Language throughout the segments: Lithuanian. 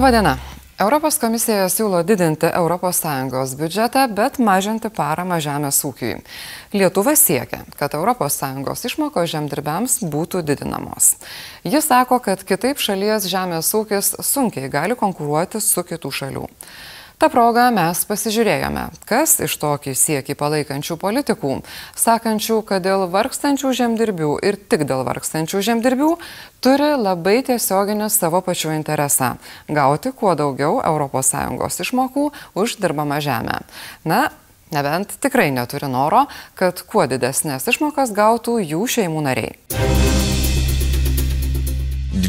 Labadiena. Europos komisija siūlo didinti ES biudžetą, bet mažinti paramą žemės ūkiui. Lietuva siekia, kad ES išmokos žemdirbiams būtų didinamos. Jis sako, kad kitaip šalies žemės ūkis sunkiai gali konkuruoti su kitų šalių. Ta proga mes pasižiūrėjome, kas iš tokį siekį palaikančių politikų, sakančių, kad dėl vargstančių žemdirbių ir tik dėl vargstančių žemdirbių turi labai tiesioginį savo pačių interesą - gauti kuo daugiau ES išmokų už dirbamą žemę. Na, nebent tikrai neturi noro, kad kuo didesnės išmokas gautų jų šeimų nariai.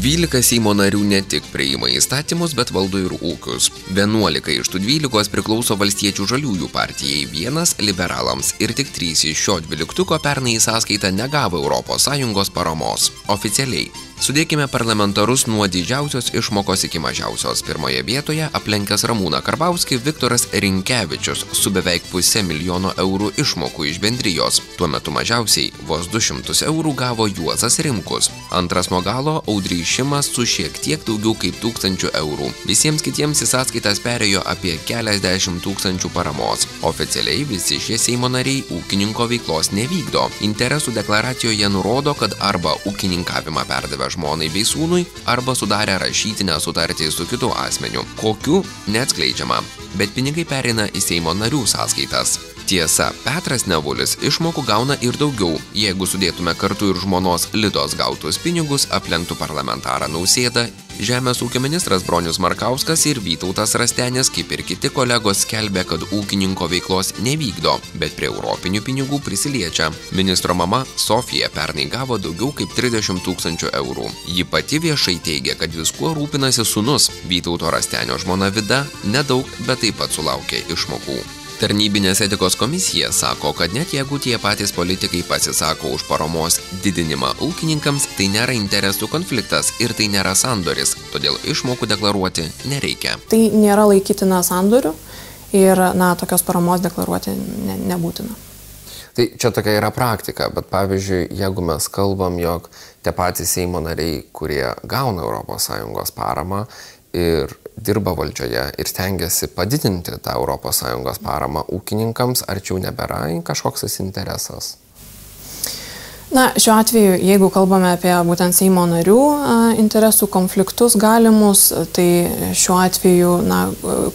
12 Seimo narių ne tik priima įstatymus, bet valdo ir ūkius. 11 iš tų 12 priklauso valstiečių žaliųjų partijai, vienas liberalams ir tik 3 iš šio dvyliktuko pernai į sąskaitą negavo ES paramos. Oficialiai Sudėkime parlamentarus nuo didžiausios išmokos iki mažiausios. Pirmoje vietoje aplenkęs Ramūną Karbauskį Viktoras Rinkevičius su beveik pusė milijono eurų išmokų iš bendrijos. Tuo metu mažiausiai vos 200 eurų gavo Juozas Rimkus. Antras nuo galo Audrys Šimas su šiek tiek daugiau kaip tūkstančių eurų. Visiems kitiems į sąskaitas perėjo apie keliasdešimt tūkstančių paramos. Oficialiai visi šie Seimo nariai ūkininko veiklos nevykdo. Interesų deklaracijoje nurodo, kad arba ūkininkavimą perdavė žmonai bei sūnui arba sudarę rašytinę sutartį su kitu asmeniu kokiu neatskleidžiama. Bet pinigai pereina į seimo narių sąskaitas. Tiesa petras nevulis išmokų gauna ir daugiau jeigu sudėtume kartu ir žmonos litos gautus pinigus aplenktų parlamentarą nausėdą žemės ūkio ministras bronius markauskas ir vytautas rastenis kaip ir kiti kolegos skelbia kad ūkininko veiklos nevykdo bet prie europinių pinigų prisiliečia. Ministro mama sofija pernai gavo daugiau kaip trisdešimt tūkstančių eurų. Ji pati viešai teigia kad viskuo rūpinasi sūnus. Vytauto rastenio žmona vida nedaug bet taip pat sulaukė išmokų tarnybinės etikos komisija sako kad net jeigu tie patys politikai pasisako už paramos didinimą ūkininkams tai nėra interesų konfliktas ir tai nėra sandoris todėl išmokų deklaruoti nereikia. Tai nėra laikytina sandoriu ir na tokios paramos deklaruoti ne, nebūtina. Tai čia tokia yra praktika, bet pavyzdžiui, jeigu mes kalbam, jog tie patys Seimo nariai, kurie gauna ES paramą ir dirba valdžioje ir stengiasi padidinti tą ES paramą ūkininkams, ar čia jau nebėra kažkoks interesas? Na, šiuo atveju, jeigu kalbame apie būtent Seimo narių a, interesų konfliktus galimus, tai šiuo atveju na,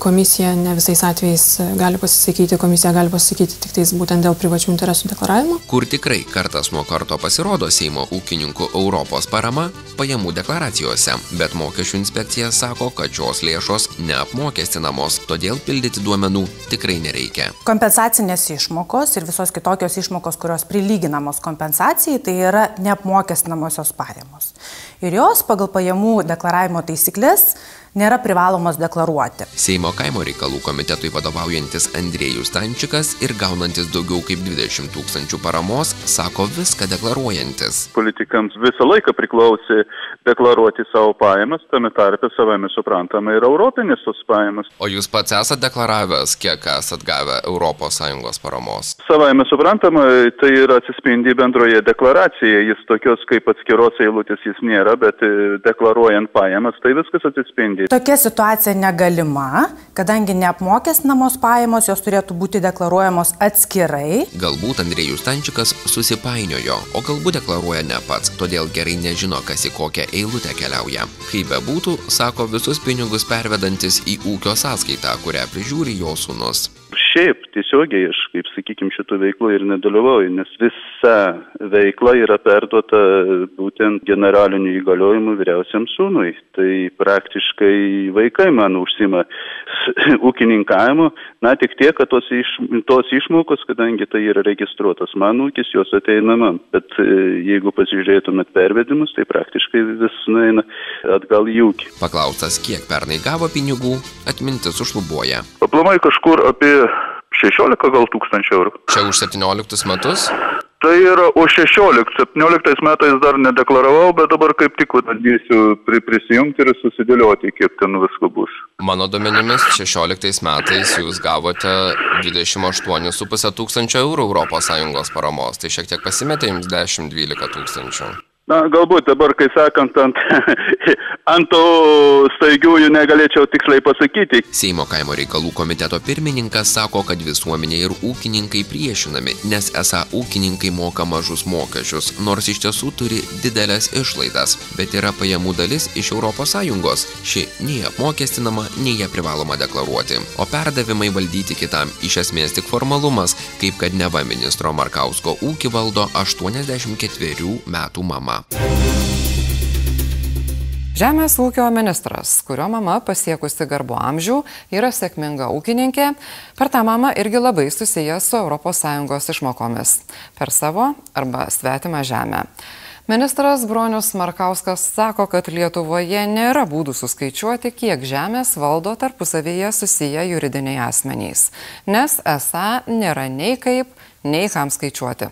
komisija ne visais atvejais gali pasisakyti, komisija gali pasisakyti tik tais būtent dėl privačių interesų deklaravimo. Kur tikrai kartas nuo karto pasirodo Seimo ūkininkų Europos parama pajamų deklaracijose, bet mokesčių inspekcija sako, kad šios lėšos neapmokestinamos, todėl pildyti duomenų tikrai nereikia. Kompensacinės išmokos ir visos kitokios išmokos, kurios prilyginamos kompensacijai, pensijai tai yra neapmokestinamosios pajamos. Ir jos pagal pajamų deklaravimo taisyklės nėra privalomos deklaruoti. Seimo kaimo reikalų komitetui vadovaujantis Andrėjus Stančikas ir gaunantis daugiau kaip 20 tūkstančių paramos, sako viską deklaruojantis. Politikams visą laiką priklausė deklaruoti savo pajamas, tame tarpe savame suprantama ir europinės tos pajamas. O jūs pats esate deklaravęs, kiek esate gavę ES paramos? Savame suprantama, tai yra atsispindi bendroje deklaracijoje, jis tokios kaip atskiros eilutės jis nėra, bet e, deklaruojant pajamas, tai viskas atsispindi. Tokia situacija negalima, kadangi neapmokestinamos pajamos jos turėtų būti deklaruojamos atskirai. Galbūt Andrėjus Stančikas susipainiojo, o galbūt deklaruoja ne pats, todėl gerai nežino, kas į kokią eilutę keliauja. Kaip bebūtų, sako visus pinigus pervedantis į ūkio sąskaitą, kurią prižiūri jo sūnus. Šiaip tiesiogiai aš, kaip sakykim, šitų veiklų ir nedalyvauju, nes visa veikla yra perduota būtent generaliniu įgaliojimu vyriausiam sūnui. Tai praktiškai vaikai man užsima ūkininkavimu, na tik tiek, kad tos, iš, tos išmokos, kadangi tai yra registruotas man ūkis, jos ateina man. Bet e, jeigu pasižiūrėtumėt pervedimus, tai praktiškai vis nueina atgal į ūkį. Paklaustas, kiek pernai gavo pinigų, atmintis užlubuoja. Aplamai kažkur apie 16 gal tūkstančių eurų. Čia už 17 metus? Tai yra už 16, 17 metais dar nedeklaravau, bet dabar kaip tik bandysiu pri, prisijungti ir susidėlioti, kiek ten visko bus. Mano duomenimis 16 metais jūs gavote 28,5 tūkstančio eurų ES paramos, tai šiek tiek pasimetė jums 10-12 tūkstančių. Na, galbūt dabar, kai sakant, ant, ant tų staigiųjų negalėčiau tiksliai pasakyti. Seimo kaimo reikalų komiteto pirmininkas sako, kad visuomenė ir ūkininkai priešinami, nes esą ūkininkai moka mažus mokesčius, nors iš tiesų turi didelės išlaidas, bet yra pajamų dalis iš ES. Ši nei apmokestinama, nei ją privaloma deklaruoti, o perdavimai valdyti kitam iš esmės tik formalumas, kaip kad neva ministro Markausko ūkį valdo 84 metų mama. Žemės ūkio ministras, kurio mama pasiekusi garbo amžių, yra sėkminga ūkininkė, per tą mamą irgi labai susijęs su ES išmokomis per savo arba svetimą žemę. Ministras Bronius Markauskas sako, kad Lietuvoje nėra būdų suskaičiuoti, kiek žemės valdo tarpusavyje susiję juridiniai asmenys, nes esą nėra nei kaip, nei kam skaičiuoti.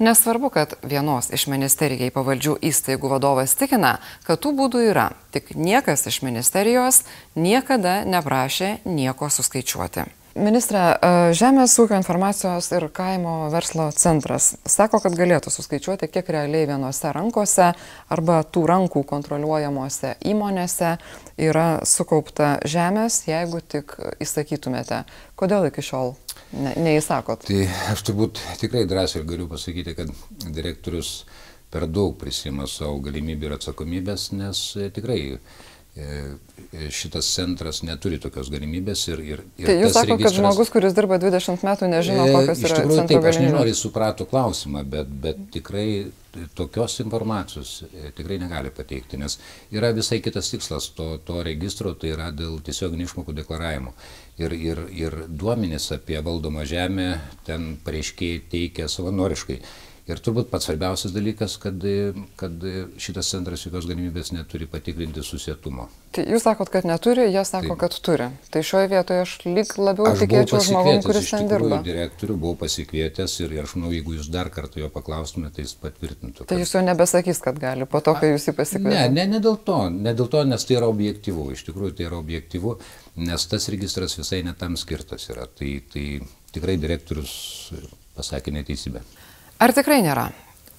Nesvarbu, kad vienos iš ministerijai pavaldžių įstaigų vadovas tikina, kad tų būdų yra, tik niekas iš ministerijos niekada neprašė nieko suskaičiuoti. Ministre, Žemės ūkio informacijos ir kaimo verslo centras sako, kad galėtų suskaičiuoti, kiek realiai vienose rankose arba tų rankų kontroliuojamuose įmonėse yra sukaupta žemės, jeigu tik įsakytumėte. Kodėl iki šiol ne, neįsakot? Tai aš turbūt tikrai drąsiai galiu pasakyti, kad direktorius per daug prisima savo galimybių ir atsakomybės, nes tikrai E, šitas centras neturi tokios galimybės ir... ir, ir tai jūs sakote, registras... kad žmogus, kuris dirba 20 metų, nežino, e, kokios yra tikrųjų, centro taip, aš nežinau, galimybės. ar jis suprato klausimą, bet, bet tikrai tokios informacijos e, tikrai negali pateikti, nes yra visai kitas tikslas to, to registro, tai yra dėl tiesioginių išmokų deklaravimo. Ir, ir, ir duomenys apie valdomą žemę ten pareiškiai teikia savanoriškai. Ir turbūt pats svarbiausias dalykas, kad, kad šitas centras jokios galimybės neturi patikrinti susietumo. Tai jūs sakot, kad neturi, jie sako, Taip. kad turi. Tai šioje vietoje aš lyg labiau aš tikėčiau žmogum, kuris ten dirba. Aš direktorių buvau pasikvietęs ir aš manau, jeigu jūs dar kartą jo paklaustumėte, tai jis patvirtintų. Tai kad... jūs jau nebesakys, kad gali, po to, kai jūs jį pasikvietėte. Ne, ne, ne dėl to, ne dėl to, nes tai yra objektyvu, iš tikrųjų tai yra objektyvu, nes tas registras visai netam skirtas yra. Tai, tai tikrai direktorius pasakė neteisybę. Ar tikrai nėra?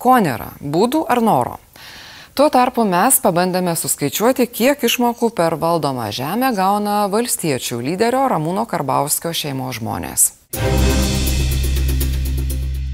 Ko nėra? Būdų ar noro? Tuo tarpu mes pabandėme suskaičiuoti, kiek išmokų per valdomą žemę gauna valstiečių lyderio Ramūno Karbauskio šeimos žmonės.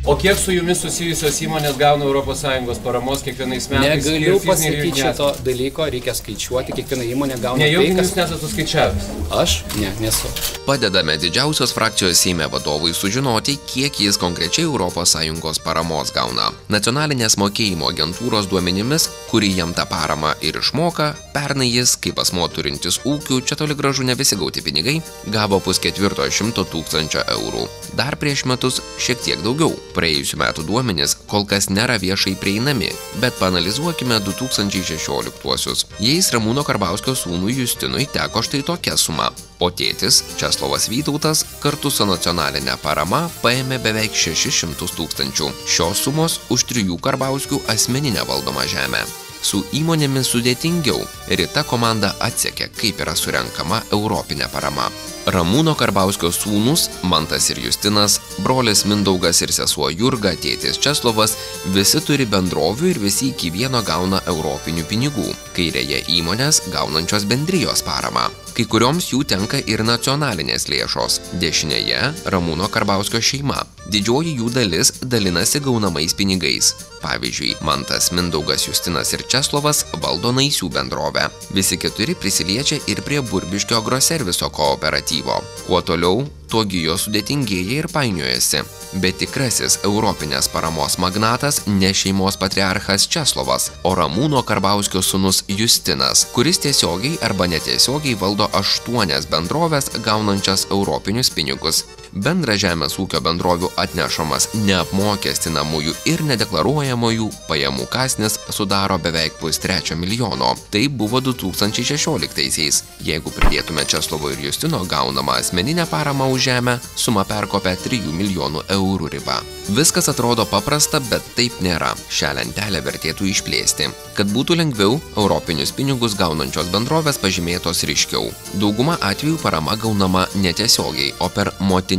O kiek su jumis susijusios įmonės gauna ES paramos kiekvienais metais? Negaliu pasakyti šito dalyko, reikia skaičiuoti, kiekviena įmonė gauna. Ne, jau tai, jūs nesate suskaičiavęs. Aš? Ne, nesu. Padedame didžiausios frakcijos Seime vadovui sužinoti, kiek jis konkrečiai ES paramos gauna. Nacionalinės mokėjimo agentūros duomenimis, kuri jam tą paramą ir išmoka, pernai jis, kaip asmo turintis ūkių, čia toli gražu ne visi gauti pinigai, gavo pusketvirto šimto tūkstančio eurų. Dar prieš metus šiek tiek daugiau praėjusių metų duomenys kol kas nėra viešai prieinami, bet panalizuokime 2016-uosius. Jais Ramūno Karbauskio sūnui Justinui teko štai tokia suma, o tėtis Česlovas Vytautas kartu su nacionalinė parama paėmė beveik 600 tūkstančių. Šios sumos už trijų Karbauskių asmeninę valdomą žemę. Su įmonėmis sudėtingiau. Rita komanda atsekė, kaip yra surenkama europinė parama. Ramūno Karbauskio sūnus, Mantas ir Justinas, brolis Mindaugas ir sesuo Jurga, tėtis Česlovas, visi turi bendrovių ir visi iki vieno gauna europinių pinigų. Kairėje įmonės gaunančios bendrijos paramą. Kai kurioms jų tenka ir nacionalinės lėšos. Dešinėje Ramūno Karbauskio šeima. Didžioji jų dalis dalinasi gaunamais pinigais. Pavyzdžiui, Mantas, Mindaugas, Justinas ir Česlovas valdo naisių bendrovę. Visi keturi prisiliečia ir prie Burbiškio agroserviso kooperatyvo. Kuo toliau, tuo gijo sudėtingėja ir painiojasi. Bet tikrasis europinės paramos magnatas ne šeimos patriarchas Česlovas, o Ramūno Karbauskio sūnus Justinas, kuris tiesiogiai arba netiesiogiai valdo aštuonias bendrovės gaunančias europinius pinigus. Bendra žemės ūkio bendrovių atnešamas neapmokestinamųjų ir nedeklaruojamųjų pajamų kasnis sudaro beveik pustrečio milijono. Tai buvo 2016-aisiais. Jeigu pridėtume Česlovo ir Justino gaunamą asmeninę paramą už žemę, suma perkopia 3 milijonų eurų ribą. Viskas atrodo paprasta, bet taip nėra. Šią lentelę vertėtų išplėsti. Kad būtų lengviau, europinius pinigus gaunančios bendrovės pažymėtos ryškiau. Dauguma atvejų parama gaunama netiesiogiai, o per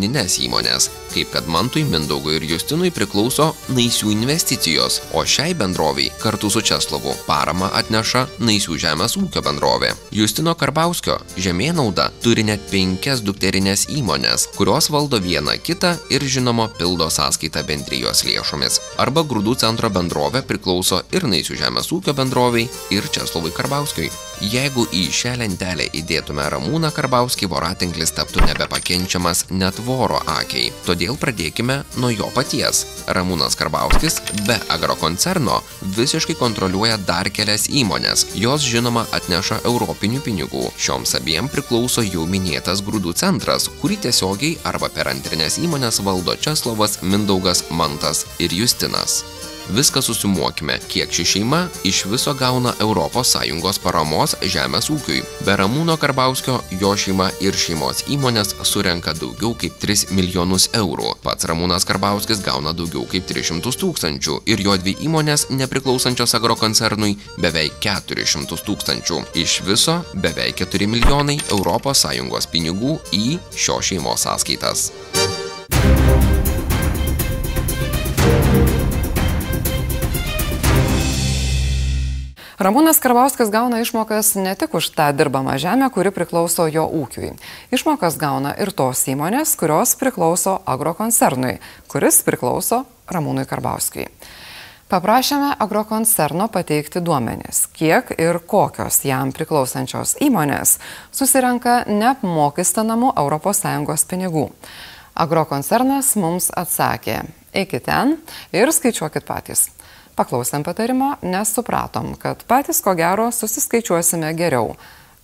motinines įmonės. Kaip kad Mantui, Mindaugui ir Justinui priklauso Naisių investicijos, o šiai bendroviai kartu su Česlovu parama atneša Naisių žemės ūkio bendrovė. Justino Karbauskio žemėnauda turi net penkias dukterinės įmonės, kurios valdo vieną kitą ir žinoma pildo sąskaitą bendrijos lėšomis. Arba grūdų centro bendrovė priklauso ir Naisių žemės ūkio bendroviai ir Česlovui Karbauskiui. Jeigu į šią lentelę įdėtume Ramūną Karbauskį, voratinklis taptų nebepakenčiamas net voro akiai. Todėl pradėkime nuo jo paties. Ramūnas Karbauskis be agrokoncerno visiškai kontroliuoja dar kelias įmonės. Jos žinoma atneša europinių pinigų. Šioms abiem priklauso jau minėtas grūdų centras, kurį tiesiogiai arba per antrinės įmonės valdo Česlovas, Mindaugas, Mantas ir Justinas. Viską susimuokime, kiek ši šeima iš viso gauna ES paramos žemės ūkiui. Be Ramūno Karbauskio jo šeima ir šeimos įmonės surenka daugiau kaip 3 milijonus eurų. Pats Ramūnas Karbauskis gauna daugiau kaip 300 tūkstančių ir jo dvi įmonės nepriklausančios agrokoncernui beveik 400 tūkstančių. Iš viso beveik 4 milijonai ES pinigų į šio šeimos sąskaitas. Ramūnas Karbauskas gauna išmokas ne tik už tą dirbamą žemę, kuri priklauso jo ūkiui. Išmokas gauna ir tos įmonės, kurios priklauso agrokoncernui, kuris priklauso Ramūnui Karbauskui. Paprašėme agrokoncerno pateikti duomenis, kiek ir kokios jam priklausančios įmonės susirenka neapmokestinamų ES pinigų. Agrokoncernas mums atsakė, eikit ten ir skaičiuokit patys. Paklausėm patarimo, nes supratom, kad patys ko gero susiskaičiuosime geriau,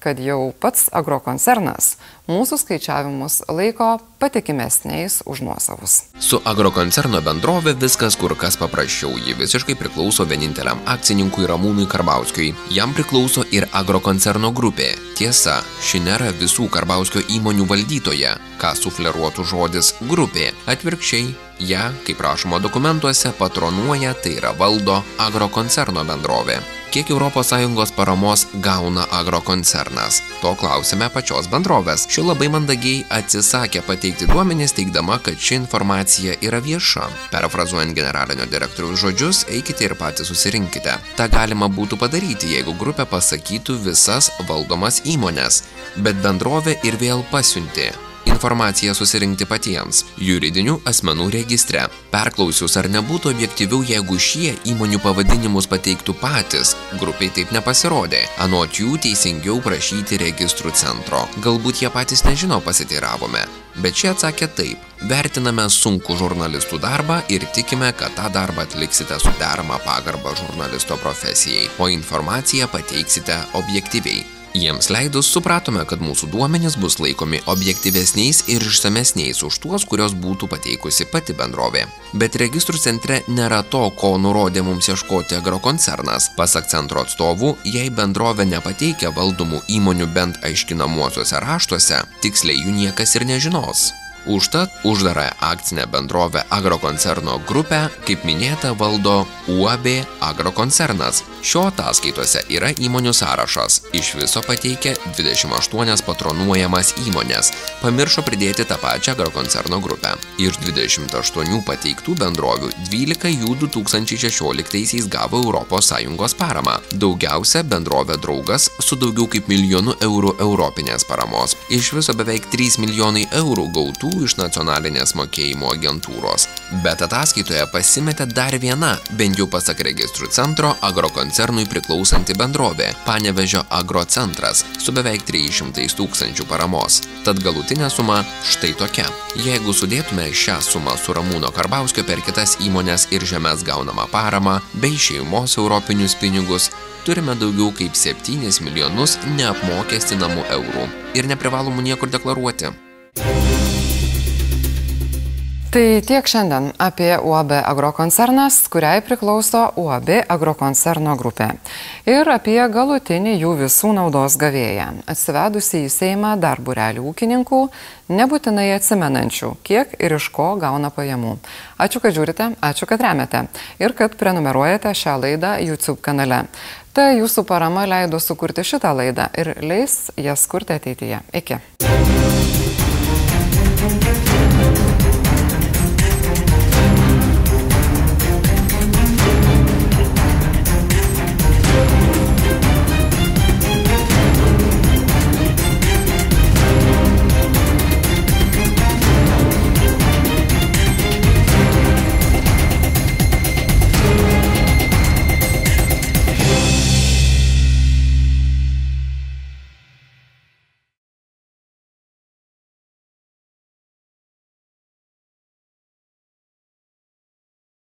kad jau pats agrokoncernas mūsų skaičiavimus laiko patikimesniais už nuosavus. Su agrokoncerno bendrovė viskas kur kas paprasčiau. Ji visiškai priklauso vieninteliam akcininkui Ramūnui Karbauskiui. Jam priklauso ir agrokoncerno grupė. Tiesa, ši nėra visų Karbauskio įmonių valdytoja, ką sufleruotų žodis grupė. Atvirkščiai, ją, kaip rašoma dokumentuose, patronuoja, tai yra valdo agrokoncerno bendrovė. Kiek ES paramos gauna agrokoncernas? To klausime pačios bendrovės. Ši labai mandagiai atsisakė pateikti duomenys, teikdama, kad ši informacija yra vieša. Perfrazuojant generalinio direktoriaus žodžius, eikite ir patys susirinkite. Ta galima būtų padaryti, jeigu grupė pasakytų visas valdomas įmonės, bet bendrovė ir vėl pasiuntė informaciją susirinkti patiems juridinių asmenų registre. Perklausius, ar nebūtų objektyviau, jeigu šie įmonių pavadinimus pateiktų patys, grupiai taip nepasirodė. Anot jų teisingiau prašyti registrų centro. Galbūt jie patys nežino, pasiteiravome. Bet šie atsakė taip. Vertiname sunku žurnalistų darbą ir tikime, kad tą darbą atliksite su derama pagarba žurnalisto profesijai, o informaciją pateiksite objektyviai. Jiems leidus supratome, kad mūsų duomenys bus laikomi objektyvesniais ir išsamesniais už tuos, kurios būtų pateikusi pati bendrovė. Bet registrų centre nėra to, ko nurodė mums ieškoti agrokoncernas. Pasak centro atstovų, jei bendrovė nepateikia valdomų įmonių bent aiškinamuosiuose raštuose, tiksliai jų niekas ir nežinos. Užtat uždarą akcinę bendrovę agrokoncerno grupę, kaip minėta, valdo UAB agrokoncernas. Šio ataskaitose yra įmonių sąrašas. Iš viso pateikia 28 patronuojamas įmonės. Pamiršo pridėti tą pačią agrokoncerno grupę. Iš 28 pateiktų bendrovių 12 jų 2016-aisiais gavo ES paramą. Daugiausia bendrovė draugas su daugiau kaip milijonu eurų europinės paramos. Iš viso beveik 3 milijonai eurų gautų iš nacionalinės mokėjimo agentūros. Bet ataskaitoje pasimetė dar viena, bent jau pasak registrų centro, agrokoncernui priklausanti bendrovė - Panevežio agrocentras su beveik 300 tūkstančių paramos. Tad galutinė suma štai tokia. Jeigu sudėtume šią sumą su Ramūno Karbauskio per kitas įmonės ir žemės gaunamą paramą bei šeimos europinius pinigus, turime daugiau kaip 7 milijonus neapmokestinamų eurų ir neprivalomų niekur deklaruoti. Tai tiek šiandien apie UAB agrokoncernas, kuriai priklauso UAB agrokoncerno grupė. Ir apie galutinį jų visų naudos gavėją, atsivedusi į Seimą dar burelių ūkininkų, nebūtinai atsimenančių, kiek ir iš ko gauna pajamų. Ačiū, kad žiūrite, ačiū, kad remiate ir kad prenumeruojate šią laidą YouTube kanale. Ta jūsų parama leido sukurti šitą laidą ir leis jas kurti ateityje. Iki.